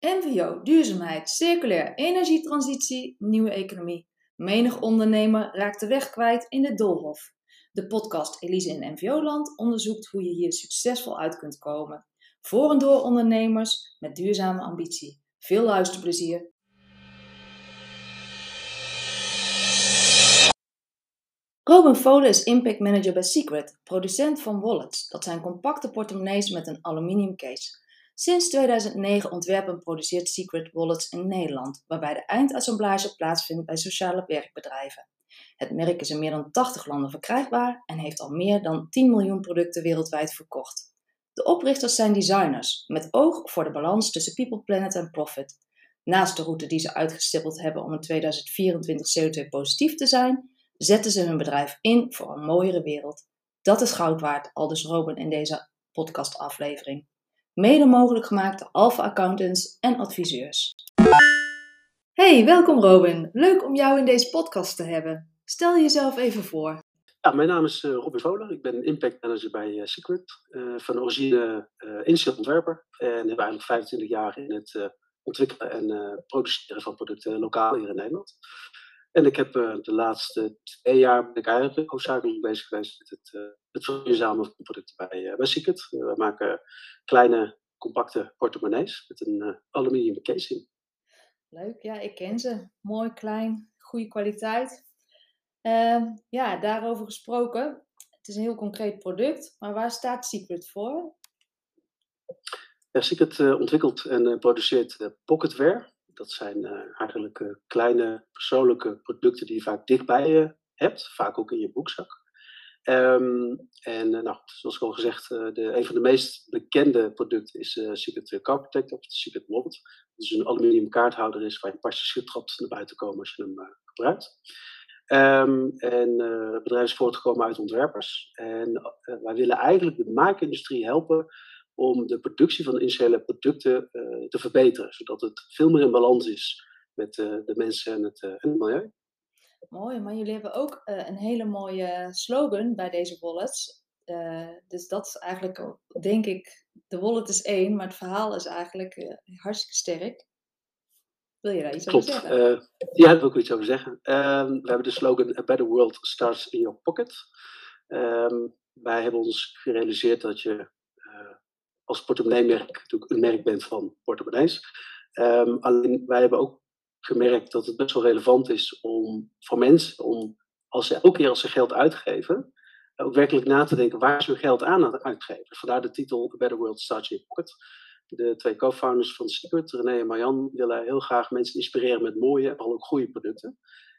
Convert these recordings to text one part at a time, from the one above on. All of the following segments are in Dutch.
NVO, duurzaamheid, circulair, energietransitie, nieuwe economie. Menig ondernemer raakt de weg kwijt in de doolhof. De podcast Elise in NVO-land onderzoekt hoe je hier succesvol uit kunt komen. Voor en door ondernemers met duurzame ambitie. Veel luisterplezier. Robin Volen is Impact Manager bij Secret, producent van wallets. Dat zijn compacte portemonnees met een aluminium case. Sinds 2009 ontwerpen en produceert Secret Wallets in Nederland, waarbij de eindassemblage plaatsvindt bij sociale werkbedrijven. Het merk is in meer dan 80 landen verkrijgbaar en heeft al meer dan 10 miljoen producten wereldwijd verkocht. De oprichters zijn designers, met oog voor de balans tussen people, planet en profit. Naast de route die ze uitgestippeld hebben om in 2024 CO2-positief te zijn, zetten ze hun bedrijf in voor een mooiere wereld. Dat is goud waard, aldus Robin in deze podcastaflevering. Mede mogelijk gemaakt door Alpha Accountants en adviseurs. Hey, welkom Robin. Leuk om jou in deze podcast te hebben. Stel jezelf even voor. Ja, mijn naam is uh, Robin Voler. Ik ben Impact Manager bij uh, Secret. Uh, van origine uh, ontwerper. En heb eigenlijk 25 jaar in het ontwikkelen en produceren van producten lokaal hier in Nederland. En ik heb de laatste twee jaar ben ik eigenlijk hoofdzakelijk bezig geweest met het, het verduurzamen van producten bij, bij Secret. we maken kleine, compacte portemonnees met een aluminium casing. Leuk, ja, ik ken ze. Mooi, klein, goede kwaliteit. Uh, ja, daarover gesproken. Het is een heel concreet product, maar waar staat Secret voor? Ja, Secret uh, ontwikkelt en uh, produceert pocketware. Dat zijn eigenlijk kleine persoonlijke producten die je vaak dichtbij je hebt, vaak ook in je boekzak. Um, en nou, zoals ik al gezegd, de, een van de meest bekende producten is Secret Car of de Secret Wallet. Dat is een aluminium kaarthouder is waar je pas je schiptrapt naar buiten komen als je hem gebruikt. Um, en uh, het bedrijf is voortgekomen uit ontwerpers. En wij willen eigenlijk de maakindustrie helpen om de productie van initiële producten te verbeteren, zodat het veel meer in balans is met de mensen en het, en het, milieu. Mooi, maar jullie hebben ook een hele mooie slogan bij deze wallets. dus dat is eigenlijk, denk ik, de wallet is één, maar het verhaal is eigenlijk hartstikke sterk. Wil je daar iets Klopt. over zeggen? Uh, ja, daar wil ik iets over zeggen. Um, we hebben de slogan A Better World Starts in Your Pocket. Um, wij hebben ons gerealiseerd dat je als portemonneemerk natuurlijk een merk bent van portemonnees. Um, alleen wij hebben ook gemerkt dat het best wel relevant is om voor mensen, om als ze elke keer als ze geld uitgeven, ook werkelijk na te denken waar ze hun geld aan uitgeven. Vandaar de titel Better World Starts in Your Pocket de twee co-founders van Secret, René en Marjan, willen heel graag mensen inspireren met mooie en vooral ook goede producten.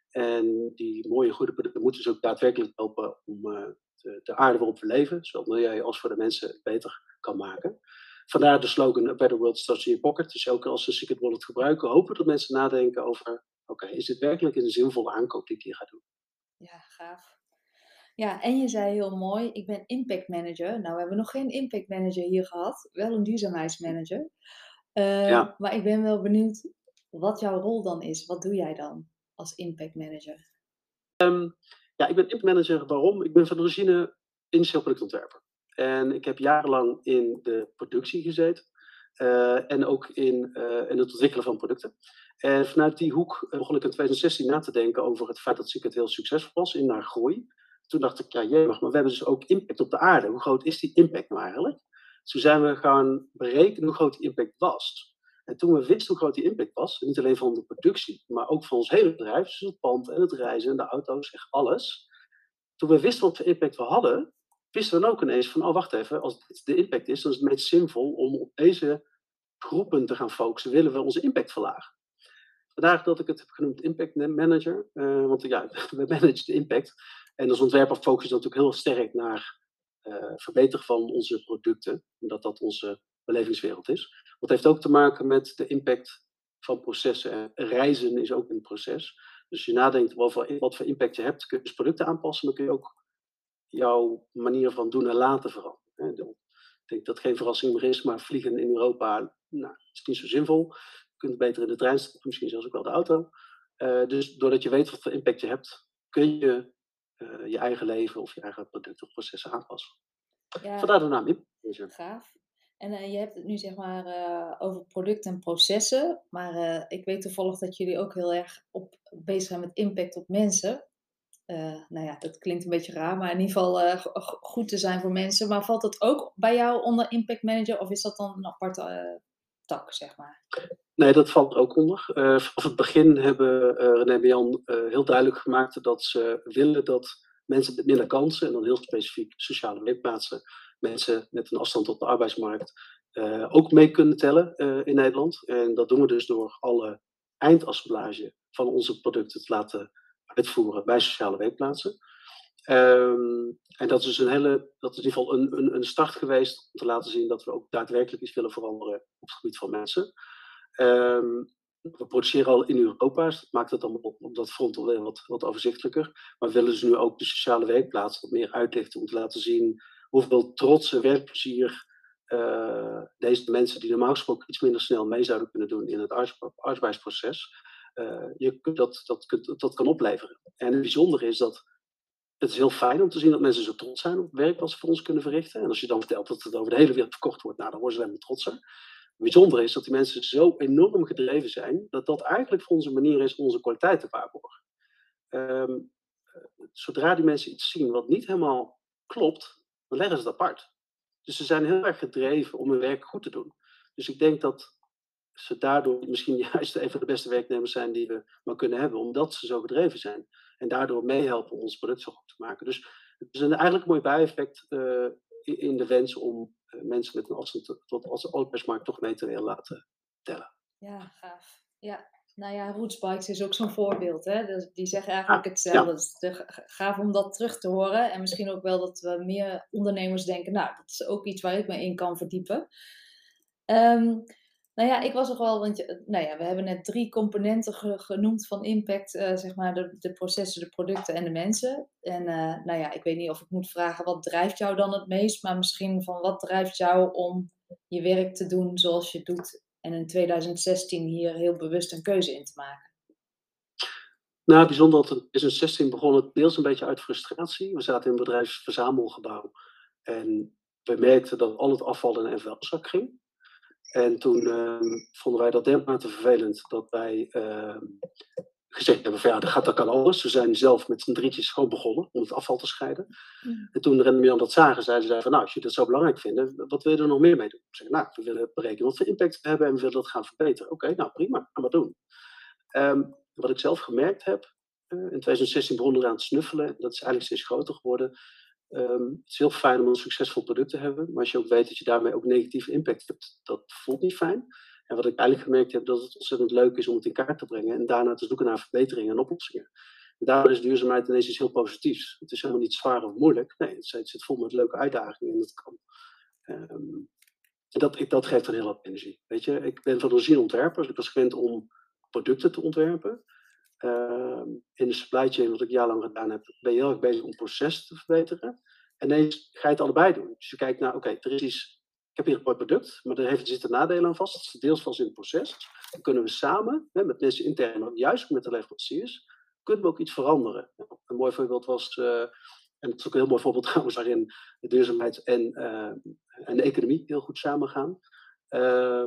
En die mooie, goede producten moeten dus ook daadwerkelijk helpen om uh, de, de, aarde waarop we leven, zowel milieu als voor de mensen, beter kan maken. Vandaar de slogan A Better World Starts in Your Pocket. Dus elke keer als ze Secret Wallet gebruiken, hopen dat mensen nadenken over, oké, is dit werkelijk een zinvolle aankoop die ik hier ga doen? Ja, gaaf. Ja, en je zei heel mooi, ik ben impact manager. Nou, we hebben nog geen impact manager hier gehad, wel een duurzaamheidsmanager. Uh, ja. Maar ik ben wel benieuwd wat jouw rol dan is. Wat doe jij dan als impact manager? Um, ja, ik ben impact manager. Waarom? Ik ben van origine initieel productontwerper. En ik heb jarenlang in de productie gezeten. Uh, en ook in, uh, in het ontwikkelen van producten. En vanuit die hoek begon ik in 2016 na te denken over het feit dat Secret heel succesvol was in haar groei toen dacht ik, ja, maar we hebben dus ook impact op de aarde. Hoe groot is die impact nou eigenlijk? Toen zijn we gaan berekenen hoe groot die impact was. En toen we wisten hoe groot die impact was, niet alleen van de productie, maar ook van ons hele bedrijf, dus het pand en het reizen en de auto's, echt alles. Toen we wisten wat voor impact we hadden, wisten we dan ook ineens van, oh wacht even, als dit de impact is, dan is het meest zinvol om op deze groepen te gaan focussen, willen we onze impact verlagen. Vandaar dat ik het heb genoemd Impact Manager, uh, want ja, we managen de impact. En als ontwerper focus je natuurlijk heel sterk naar uh, verbeteren van onze producten, omdat dat onze belevingswereld is. Wat heeft ook te maken met de impact van processen. Reizen is ook een proces. Dus je nadenkt over wat voor impact je hebt, kun je dus producten aanpassen, maar kun je ook jouw manier van doen en laten veranderen. Ik denk dat het geen verrassing meer is, maar vliegen in Europa nou, is niet zo zinvol. Je kunt beter in de trein stappen, misschien zelfs ook wel de auto. Uh, dus doordat je weet wat voor impact je hebt, kun je uh, je eigen leven of je eigen producten of processen aanpassen. Ja, Vandaar de naam Gaaf. En uh, je hebt het nu zeg maar uh, over producten en processen. Maar uh, ik weet toevallig dat jullie ook heel erg op, bezig zijn met impact op mensen. Nou ja, dat klinkt een beetje raar, maar in ieder geval goed te zijn voor mensen. Maar valt dat ook bij jou onder impact manager of is dat dan een aparte tak, zeg maar? Nee, dat valt ook onder. vanaf het begin hebben René en Jan heel duidelijk gemaakt dat ze willen dat mensen met minder kansen, en dan heel specifiek sociale werkplaatsen, mensen met een afstand tot de arbeidsmarkt ook mee kunnen tellen in Nederland. En dat doen we dus door alle eindassemblage van onze producten te laten uitvoeren bij sociale werkplaatsen. Um, en dat is een hele, dat is in ieder geval een, een, een, start geweest om te laten zien dat we ook daadwerkelijk iets willen veranderen op het gebied van mensen. Um, we produceren al in Europa, dus dat maakt het dan op, dat front alweer wat, wat overzichtelijker. Maar we willen dus nu ook de sociale werkplaats wat meer uitlichten om te laten zien hoeveel trots en werkplezier uh, deze mensen die normaal gesproken iets minder snel mee zouden kunnen doen in het arbeidsproces, je kunt dat, dat, dat kan opleveren. En het bijzondere is dat het is heel fijn om te zien dat mensen zo trots zijn op het werk wat ze voor ons kunnen verrichten. En als je dan vertelt dat het over de hele wereld verkocht wordt, nou, dan worden ze alleen maar trotser. Het bijzondere is dat die mensen zo enorm gedreven zijn, dat dat eigenlijk voor onze manier is om onze kwaliteit te waarborgen. Um, zodra die mensen iets zien wat niet helemaal klopt, dan leggen ze het apart. Dus ze zijn heel erg gedreven om hun werk goed te doen. Dus ik denk dat ze daardoor misschien juist een van de beste werknemers zijn die we maar kunnen hebben, omdat ze zo gedreven zijn. En daardoor meehelpen ons product zo goed te maken. Dus het is een eigenlijk mooi bijeffect uh, in de wens om uh, mensen met een afstand tot als arbeidsmarkt toch mee te willen laten tellen. Ja, gaaf. Ja, nou ja, Rootsbikes is ook zo'n voorbeeld. Hè? Dus die zeggen eigenlijk hetzelfde. Het is gaaf om dat terug te horen. En misschien ook wel dat we meer ondernemers denken, nou, dat is ook iets waar ik me in kan verdiepen. Um, nou ja, ik was nog wel, want nou ja, we hebben net drie componenten genoemd van impact, uh, zeg maar de, processen, de producten en de mensen. En uh, nou ja, ik weet niet of ik moet vragen, wat drijft jou dan het meest? Maar misschien van wat drijft jou om je werk te doen zoals je doet en in 2016 hier heel bewust een keuze in te maken? Nou, bijzonder dat in 2016 begon het deels een beetje uit frustratie. We zaten in een bedrijfsverzamelgebouw en we merkten dat al het afval in een vuilzak ging. En toen uh, vonden wij dat dermate vervelend dat wij uh, gezegd hebben: van ja, dat, gaat, dat kan alles. We zijn zelf met z'n drietjes gewoon begonnen om het afval te scheiden. Mm. En toen Renne Jan dat zagen, zeiden ze: van nou, als je dat zo belangrijk vindt, wat wil je er nog meer mee doen? Zeg: nou, we willen berekenen wat voor impact we hebben en we willen dat gaan verbeteren. Oké, nou prima, gaan we doen. Um, wat ik zelf gemerkt heb, uh, in 2016 begonnen we aan te snuffelen. Dat is eigenlijk steeds groter geworden. Um, het is heel fijn om een succesvol product te hebben, maar als je ook weet dat je daarmee ook negatieve impact hebt, dat voelt niet fijn. En wat ik eigenlijk gemerkt heb, dat het ontzettend leuk is om het in kaart te brengen en daarna te zoeken naar verbeteringen en oplossingen. En daardoor is duurzaamheid ineens iets heel positiefs. Het is helemaal niet zwaar of moeilijk. Nee, het zit vol met leuke uitdagingen en dat kan. Um, dat, dat geeft dan heel wat energie. Weet je, ik ben van origine ontwerper, dus ik was gewend om producten te ontwerpen. Uh, in de supply chain, wat ik jarenlang gedaan heb, ben je heel erg bezig om proces te verbeteren. En ineens ga je het allebei doen. Dus je kijkt naar, oké, er is iets ik heb hier een product, maar er zitten nadelen aan vast. Deels vast in het proces. Dan kunnen we samen, hè, met mensen intern, maar juist met de leveranciers, kunnen we ook iets veranderen. Een mooi voorbeeld was, uh, en het is ook een heel mooi voorbeeld trouwens, waarin de duurzaamheid en, uh, en de economie heel goed samengaan. Uh,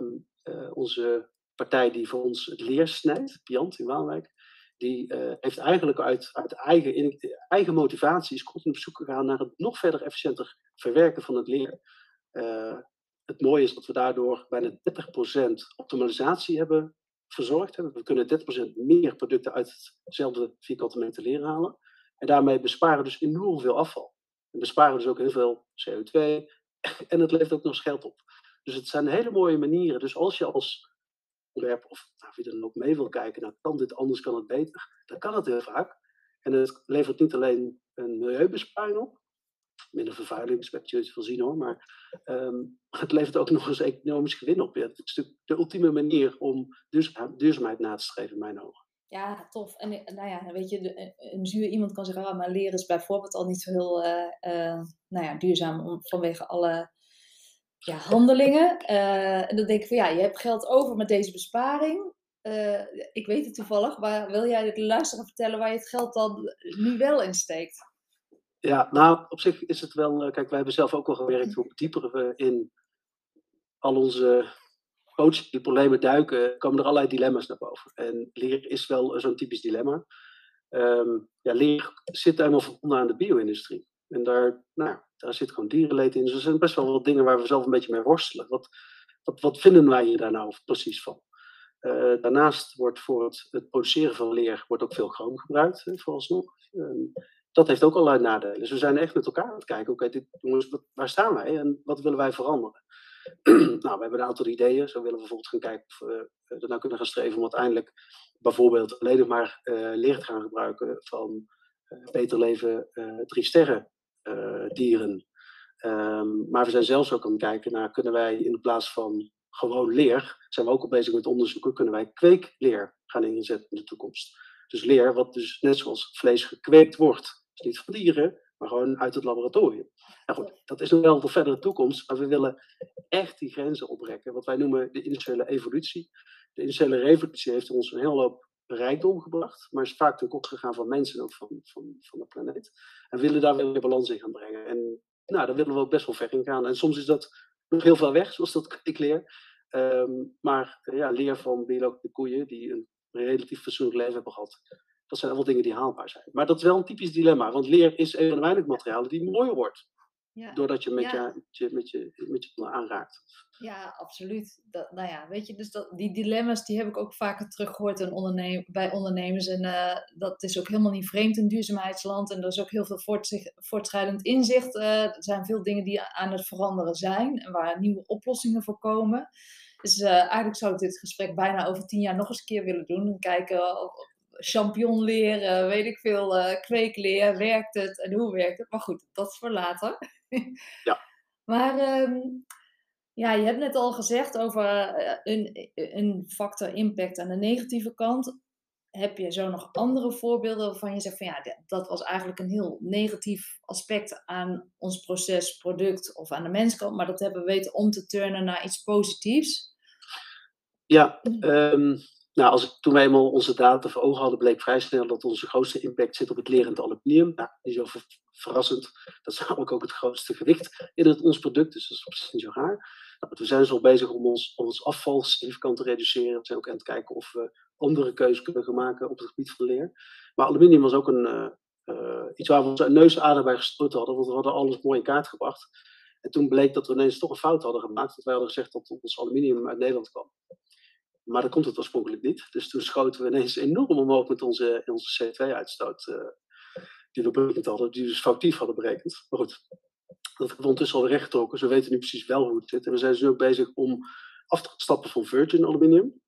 onze partij die voor ons het leer snijdt, Piant in Waalwijk, die heeft eigenlijk uit, uit eigen, in, eigen motivatie is continu op zoek gegaan naar het nog verder efficiënter verwerken van het leer. Uh, het mooie is dat we daardoor bijna 30% optimalisatie hebben verzorgd. We kunnen 30% meer producten uit hetzelfde vierkante meter leren halen. En daarmee besparen dus enorm veel afval. En besparen dus ook heel veel CO2. En het levert ook nog eens geld op. Dus het zijn hele mooie manieren. Dus als je als ontwerper, of nou, wie er dan mee wil kijken, nou kan dit anders, kan het beter, dan kan het heel vaak. En het levert niet alleen een milieubesparing op, minder vervuiling, je veel zien hoor. Maar um, het levert ook nog eens economisch gewin op. Het is de, de ultieme manier om duurzaamheid na te streven, in mijn ogen. Ja, tof. En eh, nou ja, weet je, een zuur iemand kan zeggen, ah, maar leren is bijvoorbeeld al niet zo heel uh, nou ja, duurzaam vanwege alle ja, handelingen. en dan denk ik van ja, je hebt geld over met deze besparing. ik weet het toevallig, maar wil jij de luisteraar vertellen waar je het geld dan nu wel in steekt? Ja, nou, op zich is het wel. Eh, kijk, wij hebben zelf ook al gewerkt. Hoe dieper we in al onze die problemen duiken, komen er allerlei dilemma's naar boven. En leer is wel zo'n typisch dilemma. Um, ja, leer zit helemaal verbonden aan de bio-industrie. En daar, nou, daar zit gewoon dierenleed in. Dus er zijn best wel wat dingen waar we zelf een beetje mee worstelen. Wat, wat, wat vinden wij hier daar nou precies van? Uh, daarnaast wordt voor het, het, produceren van leer wordt ook veel chroom gebruikt, hè, vooralsnog. Dat heeft ook allerlei nadelen. Dus we zijn echt met elkaar aan het kijken, oké, okay, jongens, waar staan wij en wat willen wij veranderen? nou, we hebben een aantal ideeën. Zo willen we bijvoorbeeld gaan kijken of we uh, er nou kunnen gaan streven om uiteindelijk bijvoorbeeld alleen maar uh, leer te gaan gebruiken van beter leven drie sterren dieren. Um, maar we zijn zelfs ook aan het kijken naar, kunnen wij in plaats van gewoon leer, zijn we ook al bezig met onderzoeken, kunnen wij kweekleer gaan inzetten in de toekomst. Dus leer wat dus net zoals vlees gekweekt wordt. Dus niet van dieren, maar gewoon uit het laboratorium. Nou goed, dat is nog wel de verdere toekomst, maar we willen echt die grenzen oprekken. Wat wij noemen de industriële evolutie. De industriële revolutie heeft ons een hele hoop rijkdom gebracht, maar is vaak natuurlijk ook gegaan van mensen en van, van, van de planeet. En willen daar weer balans in gaan brengen. En nou, daar willen we ook best wel ver in gaan. En soms is dat nog heel veel weg, zoals dat ik leer. Um, maar ja, leer van biologische koeien die een relatief fatsoenlijk leven hebben gehad. Dat zijn allemaal dingen die haalbaar zijn. Maar dat is wel een typisch dilemma, want leer is een van de weinige materialen die mooier wordt. Ja. Doordat je met, ja. je, met, je, met je aanraakt. Ja, absoluut. Dat, nou ja, weet je, dus dat, die dilemma's die heb ik ook vaker teruggehoord in bij ondernemers. En uh, dat is ook helemaal niet vreemd in duurzaamheidsland. En er is ook heel veel voortschrijdend inzicht. Uh, er zijn veel dingen die aan het veranderen zijn en waar nieuwe oplossingen voor komen. Dus uh, eigenlijk zou ik dit gesprek bijna over tien jaar nog eens een keer willen doen. En kijken of champignon leren, weet ik veel, kweekleer, werkt het en hoe werkt het? Maar goed, dat is voor later. Ja. Maar um, ja, je hebt net al gezegd over uh, een, een factor impact aan de negatieve kant. Heb je zo nog andere voorbeelden waarvan je zegt van ja, dat was eigenlijk een heel negatief aspect aan ons proces, product of aan de menskant, maar dat hebben we weten om te turnen naar iets positiefs? Ja, um, nou, als toen wij eenmaal onze data voor ogen hadden, bleek vrij snel dat onze grootste impact zit op het lerend aluminium. Nou, niet zo verrassend. Dat is namelijk ook het grootste gewicht in het, ons product, dus dat is precies niet zo raar. Nou, we zijn al bezig om ons, om ons afval significant te reduceren. We zijn ook aan het kijken of we andere keuzes kunnen maken op het gebied van leer. Maar aluminium was ook een, uh, uh, iets waar we onze neusader bij gestoten hadden, want we hadden alles mooi in kaart gebracht. En toen bleek dat we ineens toch een fout hadden gemaakt, want wij hadden gezegd dat ons aluminium uit Nederland kwam. Maar dat komt het oorspronkelijk niet. Dus toen schoten we ineens enorm omhoog met onze, onze CO2-uitstoot uh, die we berekend hadden, die we dus foutief hadden berekend. Maar goed, dat hebben we ondertussen al rechtgetrokken. Dus we weten nu precies wel hoe het zit. En we zijn dus nu ook bezig om af te stappen van virgin aluminium.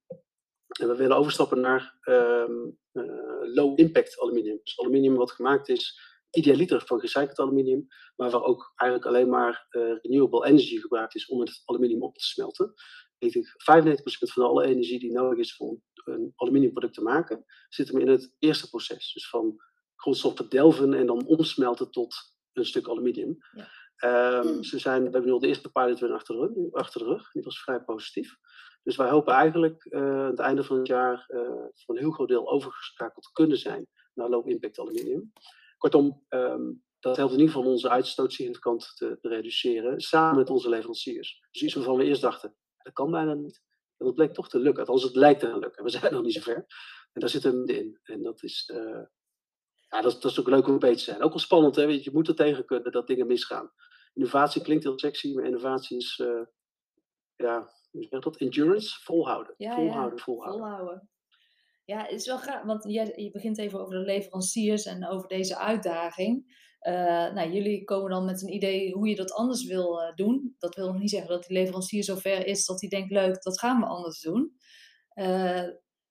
En we willen overstappen naar um, uh, low impact aluminium. Dus aluminium wat gemaakt is idealiter van gecycled aluminium, maar waar ook eigenlijk alleen maar uh, renewable energy gebruikt is om het aluminium op te smelten. 95% van alle energie die nodig is om een aluminiumproduct te maken, zit hem in het eerste proces. Dus van grondstoffen delven en dan omsmelten tot een stuk aluminium. Ja. Um, ze zijn, we hebben nu al de eerste pilot run achter de rug, achter de rug. Die was vrij positief. Dus wij hopen eigenlijk uh, aan het einde van het jaar uh, voor een heel groot deel overgeschakeld te kunnen zijn naar low impact aluminium. Kortom, um, dat helpt in ieder geval onze uitstoot significant te, te reduceren, samen met onze leveranciers. Dus iets waarvan we eerst dachten, dat kan bijna niet. En dat bleek toch te lukken. Althans, het lijkt te gaan lukken. We zijn nog niet zo ver. En daar zit hem in. En dat is, uh, ja, dat, dat, is ook leuk om bezig te zijn. Ook wel spannend, hè? je moet er tegen kunnen dat dingen misgaan. Innovatie klinkt heel sexy, maar innovatie is, uh, ja, hoe zeg dat? Endurance, volhouden. Ja, volhouden, ja. volhouden. volhouden. Ja, het is wel gaaf, want je, je begint even over de leveranciers en over deze uitdaging. Uh, nou, jullie komen dan met een idee hoe je dat anders wil uh, doen. Dat wil nog niet zeggen dat die leverancier zover is dat hij denkt, leuk, dat gaan we anders doen. Uh,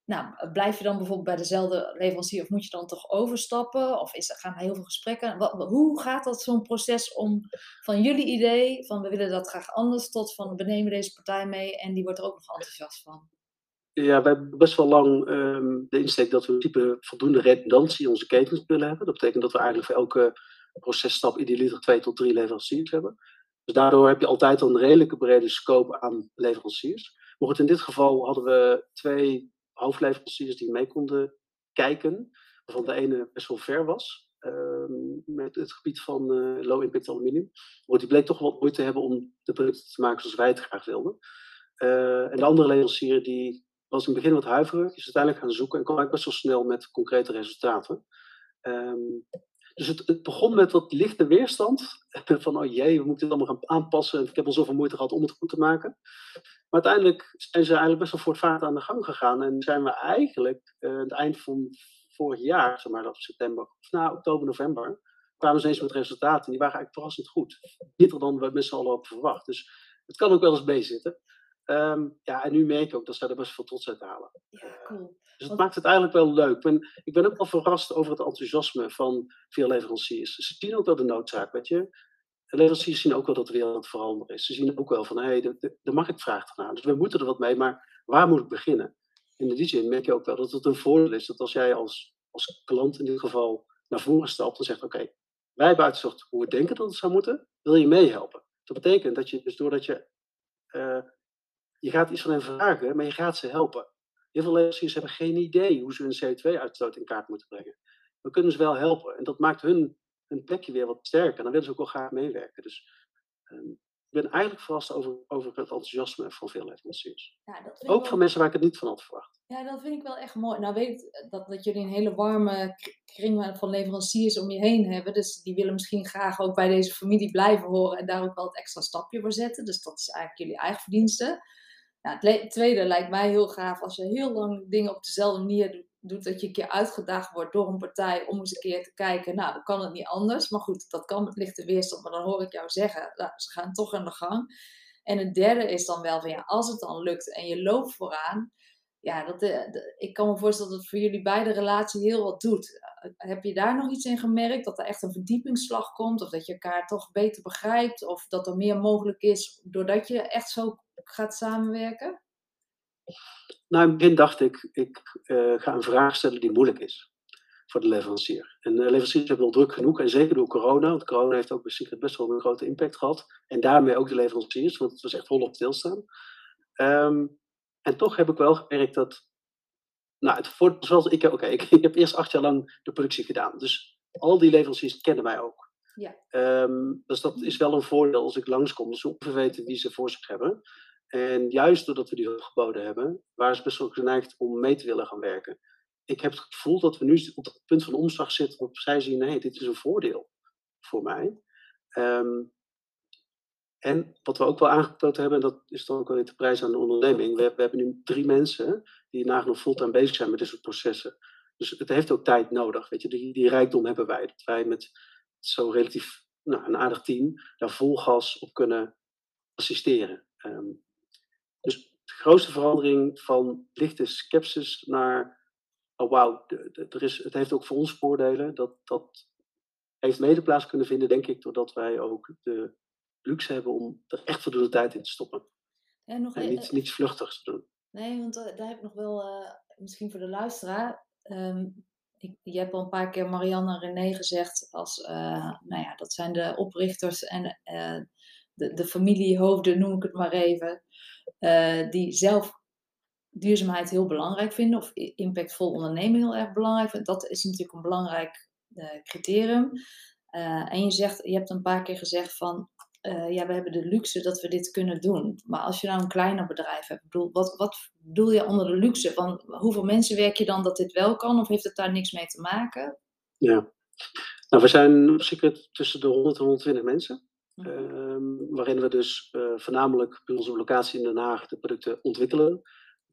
nou, blijf je dan bijvoorbeeld bij dezelfde leverancier of moet je dan toch overstappen? Of is, gaan er heel veel gesprekken? Hoe gaat dat zo'n proces om van jullie idee, van we willen dat graag anders, tot van we nemen deze partij mee en die wordt er ook nog enthousiast van? Ja, we hebben best wel lang um, de insteek dat we een type voldoende redundantie in onze ketens willen hebben. Dat betekent dat we eigenlijk voor elke processtap idealiter twee tot drie leveranciers hebben. Dus daardoor heb je altijd een redelijke brede scope aan leveranciers. Maar goed, in dit geval hadden we twee hoofdleveranciers die mee konden kijken, waarvan de ene best wel ver was. ehm, met het gebied van low impact aluminium. Want die bleek toch wat moeite te hebben om de producten te maken zoals wij het graag wilden. en de andere leverancier die was in het begin wat huiverig, is uiteindelijk gaan zoeken en kwam eigenlijk best wel snel met concrete resultaten. Ehm, dus het, het, begon met wat lichte weerstand. Van, oh jee, we moeten het allemaal gaan aanpassen. Ik heb al zoveel moeite gehad om het goed te maken. Maar uiteindelijk zijn ze eigenlijk best wel voortvarend aan de gang gegaan. En zijn we eigenlijk uh, het eind van vorig jaar, zeg maar dat september, of na nou, oktober, november, kwamen ze eens met resultaten. En die waren eigenlijk verrassend goed. Beter dan we met z'n allen hadden verwacht. Dus het kan ook wel eens meezitten. Um, ja, en nu merk ik ook dat ze er best veel trots uit halen. Ja, cool. Dus het maakt het eigenlijk wel leuk. Ik ben, ik ben ook wel verrast over het enthousiasme van veel leveranciers. Ze zien ook wel de noodzaak, weet je. De leveranciers zien ook wel dat de wereld aan het veranderen is. Ze zien ook wel van, hé, hey, de, de, markt vraagt ernaar. Dus we moeten er wat mee, maar waar moet ik beginnen? In die zin merk je ook wel dat het een voordeel is dat als jij als, als klant in dit geval naar voren stapt en zegt, oké, wij hebben uitgezocht hoe we denken dat het zou moeten, wil je meehelpen. Dat betekent dat je, dus doordat je, uh, je gaat iets van hen vragen, maar je gaat ze helpen. Heel veel leveranciers hebben geen idee hoe ze hun CO2-uitstoot in kaart moeten brengen. We kunnen ze wel helpen. En dat maakt hun, hun plekje weer wat sterker. Dan willen ze ook wel graag meewerken. Dus um, ik ben eigenlijk verrast over, over het enthousiasme van veel leveranciers. Ja, ook van mensen waar ik het niet van had verwacht. Ja, dat vind ik wel echt mooi. Nou weet dat, dat jullie een hele warme kring van leveranciers om je heen hebben. Dus die willen misschien graag ook bij deze familie blijven horen en daar ook wel het extra stapje voor zetten. Dus dat is eigenlijk jullie eigen verdienste. Nou, het tweede lijkt mij heel gaaf als je heel lang dingen op dezelfde manier doet, dat je een keer uitgedaagd wordt door een partij om eens een keer te kijken, nou, dan kan het niet anders. Maar goed, dat kan met lichte weerstand, maar dan hoor ik jou zeggen, nou, ze gaan toch aan de gang. En het derde is dan wel van, als het dan lukt en je loopt vooraan, ja, dat, eh, ik kan me voorstellen dat het voor jullie beide relatie heel wat doet. Eh, heb je daar nog iets in gemerkt? Dat er echt een verdiepingsslag komt? Of dat je elkaar toch beter begrijpt? Of dat er meer mogelijk is doordat je echt zo gaat samenwerken? Nou, in het begin dacht ik, ik uh, ga een vraag stellen die moeilijk is voor de leverancier. En de leveranciers hebben wel druk genoeg, en zeker door corona, want corona heeft ook Secret best wel een grote impact gehad. En daarmee ook de leveranciers, want het was echt volop stilstaan. Um, en toch heb ik wel gemerkt dat, nou, het voor, zoals ik, oké, ik, ik, heb eerst acht jaar lang de productie gedaan, dus al die leveranciers kennen mij ook. Ja. Um, dus dat is wel een voordeel als ik langskom, dus ze ongeveer weten wie ze voor zich hebben. En juist doordat we die hulp geboden hebben, waren ze best wel geneigd om mee te willen gaan werken. Ik heb het gevoel dat we nu op het punt van omslag zitten waarop zij zien, nee, dit is een voordeel voor mij. Um, en wat we ook wel aangetoond hebben, en dat is dan ook wel de prijs aan de onderneming. We, we hebben nu drie mensen die nog fulltime bezig zijn met dit soort processen. Dus het heeft ook tijd nodig. Weet je, die, die rijkdom hebben wij. Dat wij met zo'n relatief nou, een aardig team daar vol gas op kunnen assisteren. Um, dus de grootste verandering van lichte skepsis naar, oh wauw, er is, het heeft ook voor ons voordelen. Dat, dat heeft mede plaats kunnen vinden, denk ik, doordat wij ook de luxe hebben om er echt voldoende tijd in te stoppen. En, nog, en niets, niets vluchtigs te doen. Nee, want uh, daar heb ik nog wel, uh, misschien voor de luisteraar. Um, ik, je hebt al een paar keer Marianne en René gezegd als, uh, nou ja, dat zijn de oprichters en de, de familiehoofden, noem ik het maar even, die zelf duurzaamheid heel belangrijk vinden of impactvol ondernemen heel erg belangrijk vinden. Dat is natuurlijk een belangrijk criterium. en je, zegt, je hebt een paar keer gezegd van uh, ja, we hebben de luxe dat we dit kunnen doen. Maar als je nou een kleiner bedrijf hebt, bedoel, wat, wat bedoel je onder de luxe? Van hoeveel mensen werk je dan dat dit wel kan? Of heeft het daar niks mee te maken? Ja, nou, we zijn zeker tussen de 100 en 120 mensen. Ehm, waarin we dus uh, voornamelijk bij onze locatie in Den Haag de producten ontwikkelen.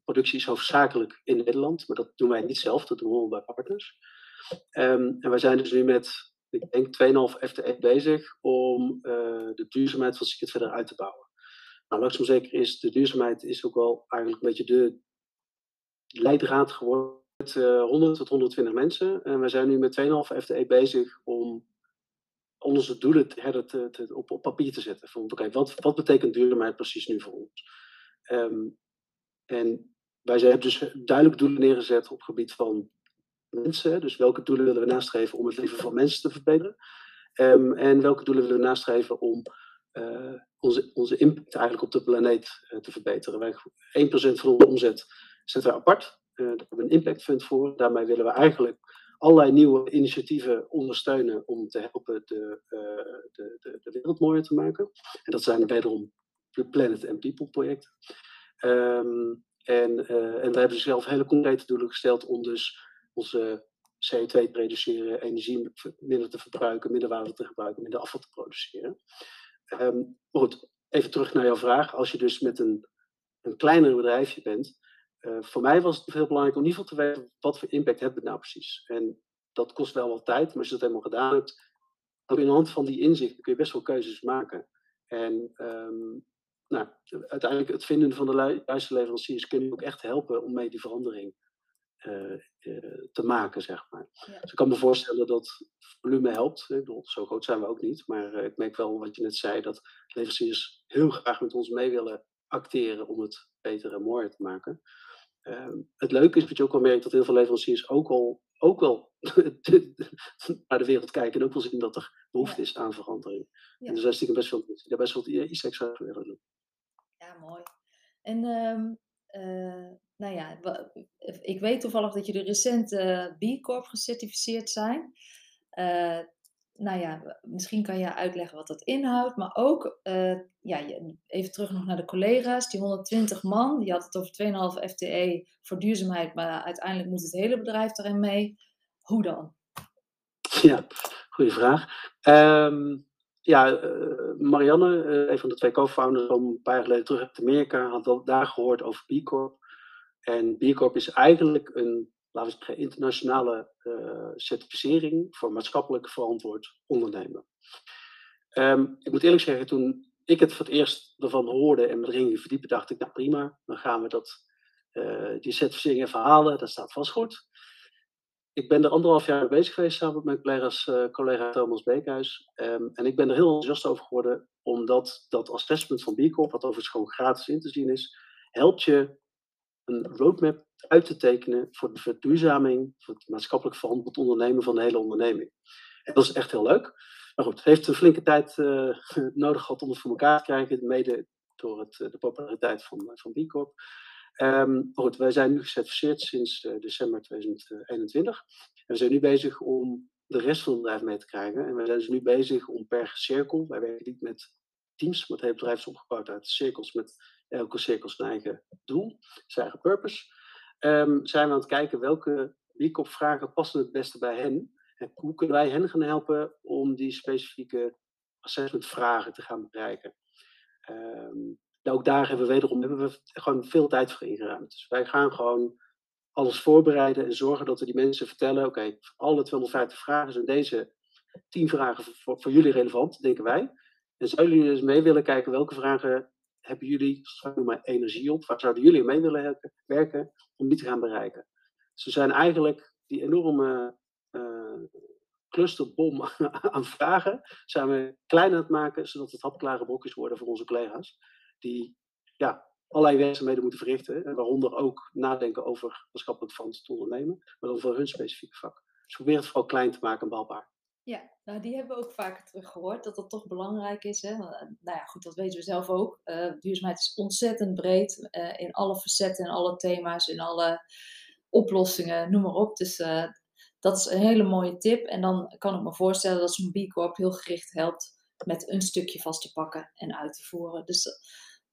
Productie is hoofdzakelijk in Nederland, maar dat doen wij niet zelf, dat doen we bij partners. Um, en wij zijn dus nu met ik denk 2,5 FTE bezig om uh, de duurzaamheid van Secret verder uit te bouwen. Nou, langzaam zeker is de duurzaamheid is ook wel eigenlijk een beetje de leidraad geworden met uh, 100 tot 120 mensen. En we zijn nu met 2,5 FTE bezig om onze doelen te, te, te, op, op, papier te zetten. Van, wat, wat betekent duurzaamheid precies nu voor ons? Um, en wij hebben dus duidelijk doelen neergezet op het gebied van mensen. Dus welke doelen willen we nastreven om het leven van mensen te verbeteren? Um, en welke doelen willen we nastreven om uh, onze, onze impact eigenlijk op de planeet uh, te verbeteren? Wij, 1% van onze omzet zetten we apart. Uh, daar hebben we een impact fund voor. Daarmee willen we eigenlijk allerlei nieuwe initiatieven ondersteunen om te helpen de, de, de, de, wereld mooier te maken. En dat zijn wederom de Planet and People projecten. Ehm, en, en we hebben zelf hele concrete doelen gesteld om dus onze CO2 te reduceren, energie minder te verbruiken, minder water te gebruiken, minder afval te produceren. Um, goed, even terug naar jouw vraag. Als je dus met een, een kleiner bedrijfje bent, uh, voor mij was het heel belangrijk om in ieder geval te weten wat voor impact hebben we nou precies. En dat kost wel wat tijd, maar als je dat helemaal gedaan hebt, dan in de hand van die inzichten kun je best wel keuzes maken. En um, nou, uiteindelijk het vinden van de juiste leveranciers kunnen ook echt helpen om mee die verandering te maken, zeg maar. Ja. Dus ik kan me voorstellen dat volume helpt. Ik bedoel, zo groot zijn we ook niet. Maar uh, ik merk wel wat je net zei, dat leveranciers heel graag met ons mee willen acteren om het beter en mooier te maken. Ehm, het leuke is dat je ook wel merkt dat heel veel leveranciers ook al ook wel naar de wereld kijken en ook wel zien dat er behoefte is aan verandering. Ja. En dus daar stiekem best wel, ja, best wel iets extra willen doen. Ja, mooi. En um, uh, nou ja, ik weet toevallig dat jullie recent uh, B Corp gecertificeerd zijn. Uh, nou ja, misschien kan je uitleggen wat dat inhoudt, maar ook, ja, even terug nog naar de collega's, die 120 man, die had het over 2,5 FTE voor duurzaamheid, maar uiteindelijk moet het hele bedrijf erin mee. Hoe dan? Ja, goede vraag. Um, ja, Marianne, een van de twee co-founders, om een paar jaar geleden terug uit Amerika, had daar gehoord over B Corp. En B Corp is eigenlijk een laten we zeggen, internationale uh, certificering voor maatschappelijk verantwoord ondernemen. Um, ik moet eerlijk zeggen, toen ik het voor het eerst ervan hoorde en me erin ging verdiepen, dacht ik, nou prima, dan gaan we dat, uh, die certificering even halen, dat staat vast goed. Ik ben er anderhalf jaar mee bezig geweest samen met mijn uh, collega Thomas Beekhuis. Um, en ik ben er heel enthousiast over geworden, omdat dat assessment van B Corp, wat overigens gewoon gratis in te zien is, helpt je een roadmap uit te tekenen voor de verduurzaming, voor het maatschappelijk verantwoord ondernemen van de hele onderneming. En dat is echt heel leuk. Maar goed, het heeft een flinke tijd uh, nodig gehad om het voor elkaar te krijgen, mede door het, uh, de populariteit van, van B Corp. Um, goed, wij zijn nu gecertificeerd sinds december 2021. En we zijn nu bezig om de rest van het bedrijf mee te krijgen. En we zijn dus nu bezig om per cirkel, wij werken niet met teams, maar het hele bedrijf is opgebouwd uit cirkels met elke cirkel zijn eigen doel, zijn eigen purpose. Um, zijn we aan het kijken welke vragen passen het beste bij hen. En hoe kunnen wij hen gaan helpen om die specifieke assessmentvragen te gaan bereiken. Um, ook daar hebben we wederom hebben we gewoon veel tijd voor ingeruimd. Dus wij gaan gewoon alles voorbereiden en zorgen dat we die mensen vertellen: oké, okay, alle 250 vragen zijn deze 10 vragen voor, jullie relevant, denken wij. En zouden jullie dus mee willen kijken welke vragen hebben jullie, energie op? Waar zouden jullie mee willen werken om die te gaan bereiken? Ze zijn eigenlijk die enorme uh, clusterbom aan vragen, zijn we klein aan het maken, zodat het hapklare blokjes worden voor onze collega's, die ja, allerlei werkzaamheden moeten verrichten, en waaronder ook nadenken over maatschappelijk verantwoord ondernemen, maar dan voor hun specifieke vak. Dus probeer het vooral klein te maken en behapbaar. Ja, nou die hebben we ook vaker teruggehoord, dat dat toch belangrijk is. Hè? Eh, nou ja, goed, dat weten we zelf ook. Uh, duurzaamheid is ontzettend breed uh, in alle facetten, in alle thema's, in alle oplossingen, noem maar op. Dus dat is een hele mooie tip. En dan kan ik me voorstellen dat zo'n B Corp heel gericht helpt met een stukje vast te pakken en uit te voeren. Dus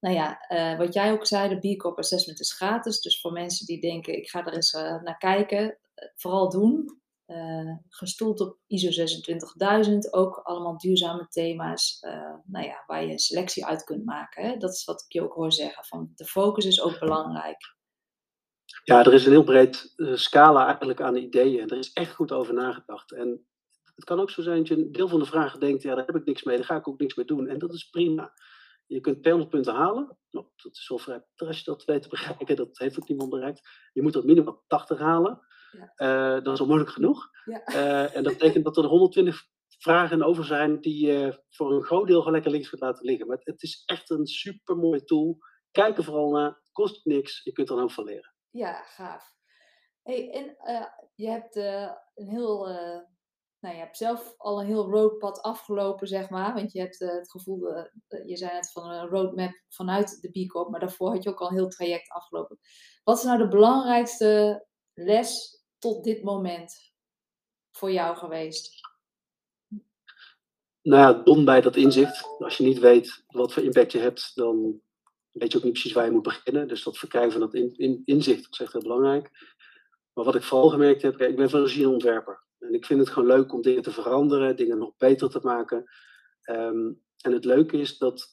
nou ja, wat jij ook zei, de B Corp assessment is gratis. Dus voor mensen die denken, ik ga er eens naar kijken, vooral doen. Uh, gestoeld op ISO 26000, ook allemaal duurzame thema's, uh, nou ja, waar je selectie uit kunt maken. Dat is wat ik je ook hoor zeggen, van de focus is ook belangrijk. Ja, er is een heel breed uh, scala eigenlijk aan ideeën. Er is echt goed over nagedacht. En het kan ook zo zijn dat je een deel van de vragen denkt, ja, daar heb ik niks mee, daar ga ik ook niks mee doen. En dat is prima. Je kunt 200 punten halen. Nou, dat is wel vrij als je dat weet te bereiken. Dat heeft ook niemand bereikt. Je moet er minimaal 80 halen. Ja. Uh, dat is al moeilijk genoeg. Ja. Uh, en dat betekent dat er 120 vragen over zijn die je voor een groot deel gewoon lekker links gaat laten liggen. Maar het, het is echt een super mooie tool. Kijk er vooral naar. Kost niks. Je kunt er ook van leren. Ja, gaaf. Hey, en uh, je hebt een heel nou, je hebt zelf al een heel roadpad afgelopen, zeg maar. Want je hebt uh, het gevoel, uh, je zei net van een roadmap vanuit de B maar daarvoor had je ook al een heel traject afgelopen. Wat is nou de belangrijkste les tot dit moment? voor jou geweest? Nou ja, dom bij dat inzicht. Als je niet weet wat voor impact je hebt, dan weet je ook niet precies waar je moet beginnen. Dus dat verkrijgen van dat in, inzicht is echt heel belangrijk. Maar wat ik vooral gemerkt heb, ik ben van regimeontwerper. En ik vind het gewoon leuk om dingen te veranderen, dingen nog beter te maken. Ehm, en het leuke is dat,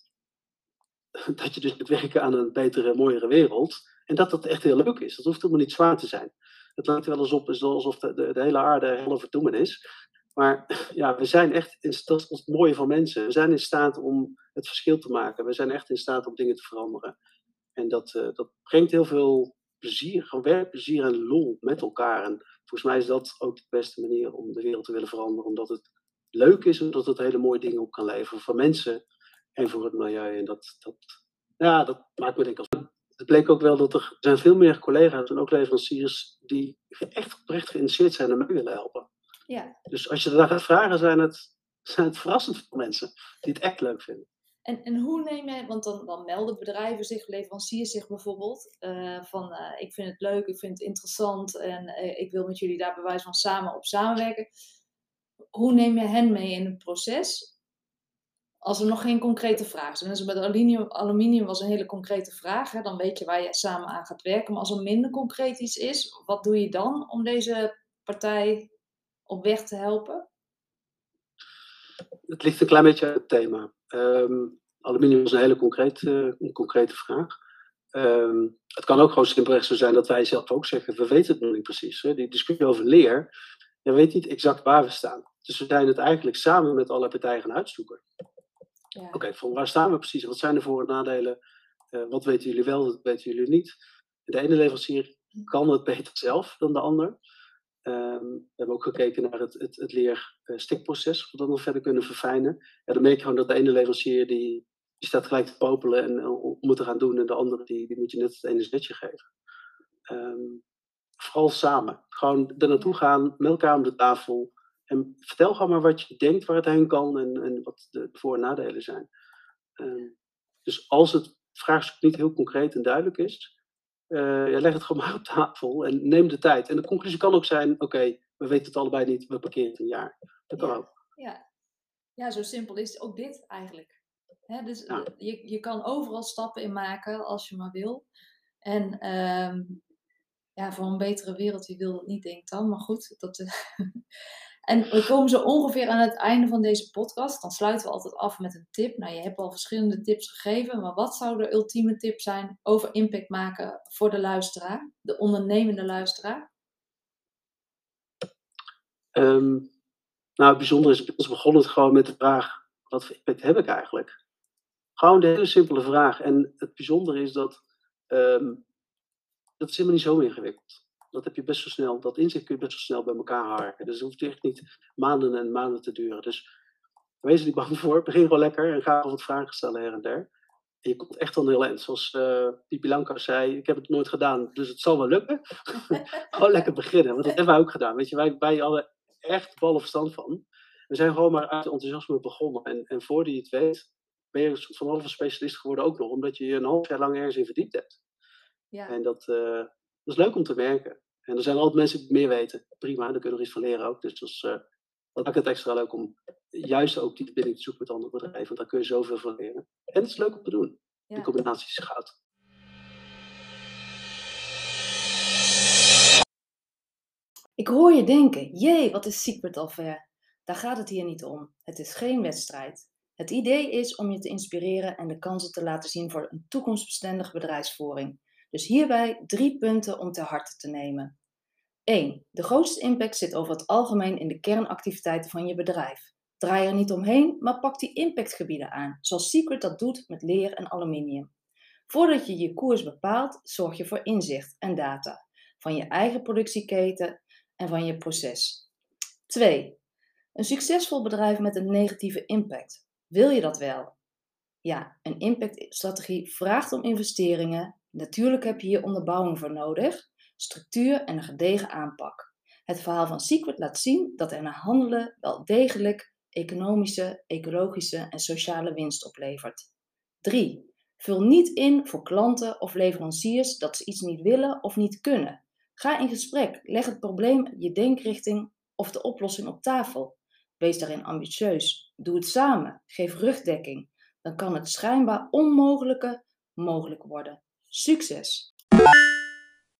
dat je dus moet werken aan een betere, mooiere wereld. En dat dat echt heel leuk is. Dat hoeft helemaal niet zwaar te zijn. Het lijkt wel alsof, alsof de, de, hele aarde helemaal verdoemen is. Maar ja, we zijn echt, dat is het mooie van mensen. We zijn in staat om het verschil te maken. We zijn echt in staat om dingen te veranderen. En dat, uh, dat brengt heel veel plezier, gewoon werkplezier en lol met elkaar. En volgens mij is dat ook de beste manier om de wereld te willen veranderen. Omdat het leuk is en omdat het hele mooie dingen op kan leveren voor mensen en voor het milieu. En dat, dat, ja, dat maakt me denk ik als het bleek ook wel dat er, er zijn veel meer collega's en ook leveranciers die echt oprecht geïnteresseerd zijn en mee willen helpen. Ja. Dus als je daar gaat vragen, zijn het, zijn het verrassend veel mensen die het echt leuk vinden. En, en hoe neem je, want dan, dan melden bedrijven zich, leveranciers zich bijvoorbeeld, uh, van uh, ik vind het leuk, ik vind het interessant en uh, ik wil met jullie daar bewijs van samen op samenwerken. Hoe neem je hen mee in het proces? Als er nog geen concrete vraag is. Dus met aluminium, aluminium was een hele concrete vraag, hè, dan weet je waar je samen aan gaat werken. Maar als er minder concreet iets is, wat doe je dan om deze partij op weg te helpen? Het ligt een klein beetje aan het thema. Um, aluminium is een hele concrete, een concrete vraag. Um, het kan ook gewoon simpelweg zo zijn dat wij zelf ook zeggen, we weten het nog niet precies. Hè? Die discussie over leer, je weet niet exact waar we staan. Dus we zijn het eigenlijk samen met alle partijen gaan uitzoeken. Oké, waar staan we precies? Wat zijn de voor- en nadelen? Uh, wat weten jullie wel, wat weten jullie niet? De ene leverancier kan het beter zelf dan de ander. Um, we hebben ook gekeken naar het, het, het leerstikproces, of we dat nog verder kunnen verfijnen. Ja, dan merk je gewoon dat de ene leverancier die, staat gelijk te popelen en uh, moet te gaan doen, en de andere die, die moet je net het ene zetje geven. Um, vooral samen. Gewoon er naartoe gaan, met elkaar om de tafel. En vertel gewoon maar wat je denkt waar het heen kan en, en wat de voor- en nadelen zijn. Um, dus als het vraagstuk niet heel concreet en duidelijk is, uh, ja, leg het gewoon maar op tafel en neem de tijd. En de conclusie kan ook zijn: oké, okay, we weten het allebei niet, we parkeren het een jaar. Dat kan ja, ook. Ja. ja, zo simpel is ook dit eigenlijk. Hè, dus ja. je, je kan overal stappen in maken als je maar wil. En um, ja, voor een betere wereld, wie wil dat niet, denk ik dan. Maar goed, dat, En we komen zo ongeveer aan het einde van deze podcast. Dan sluiten we altijd af met een tip. Nou, je hebt al verschillende tips gegeven, maar wat zou de ultieme tip zijn over impact maken voor de luisteraar, de ondernemende luisteraar? Um, nou, het bijzondere is, ons begon het gewoon met de vraag: wat voor impact heb ik eigenlijk? Gewoon de hele simpele vraag. En het bijzondere is dat um, dat is helemaal niet zo ingewikkeld dat heb je best zo snel, dat inzicht kun je best zo snel bij elkaar harken. Dus het hoeft echt niet maanden en maanden te duren. Dus wees er niet bang voor, begin gewoon lekker en ga wat vragen stellen her en der. En je komt echt al heel eind. Zoals uh, Pipi Lanka zei, ik heb het nooit gedaan, dus het zal wel lukken. gewoon lekker beginnen, want dat hebben wij ook gedaan. Weet je, wij, wij hadden echt ballen verstand van. We zijn gewoon maar uit enthousiasme begonnen. En, en voordat je het weet, ben je een soort van halve specialist geworden ook nog, omdat je je een half jaar lang ergens in verdiept hebt. Ja. En dat, uh, dat is leuk om te merken. En er zijn altijd mensen die meer weten. Prima, daar kunnen we er iets van leren ook. Dus dat, is, uh, dat maakt het extra leuk om juist ook die verbinding te zoeken met andere bedrijven. Want daar kun je zoveel van leren. En het is leuk om te doen. Ja. Die combinatie is goud. Ik hoor je denken, jee, wat is Secret Affair? Daar gaat het hier niet om. Het is geen wedstrijd. Het idee is om je te inspireren en de kansen te laten zien voor een toekomstbestendige bedrijfsvoering. Dus hierbij drie punten om ter harte te nemen. 1. De grootste impact zit over het algemeen in de kernactiviteiten van je bedrijf. Draai er niet omheen, maar pak die impactgebieden aan, zoals Secret dat doet met leer en aluminium. Voordat je je koers bepaalt, zorg je voor inzicht en data van je eigen productieketen en van je proces. 2. Een succesvol bedrijf met een negatieve impact. Wil je dat wel? Ja, een impactstrategie vraagt om investeringen, Natuurlijk heb je hier onderbouwing voor nodig, structuur en een gedegen aanpak. Het verhaal van Secret laat zien dat er naar handelen wel degelijk economische, ecologische en sociale winst oplevert. 3. Vul niet in voor klanten of leveranciers dat ze iets niet willen of niet kunnen. Ga in gesprek, leg het probleem, je denkrichting of de oplossing op tafel. Wees daarin ambitieus. Doe het samen. Geef rugdekking. Dan kan het schijnbaar onmogelijke mogelijk worden. Succes!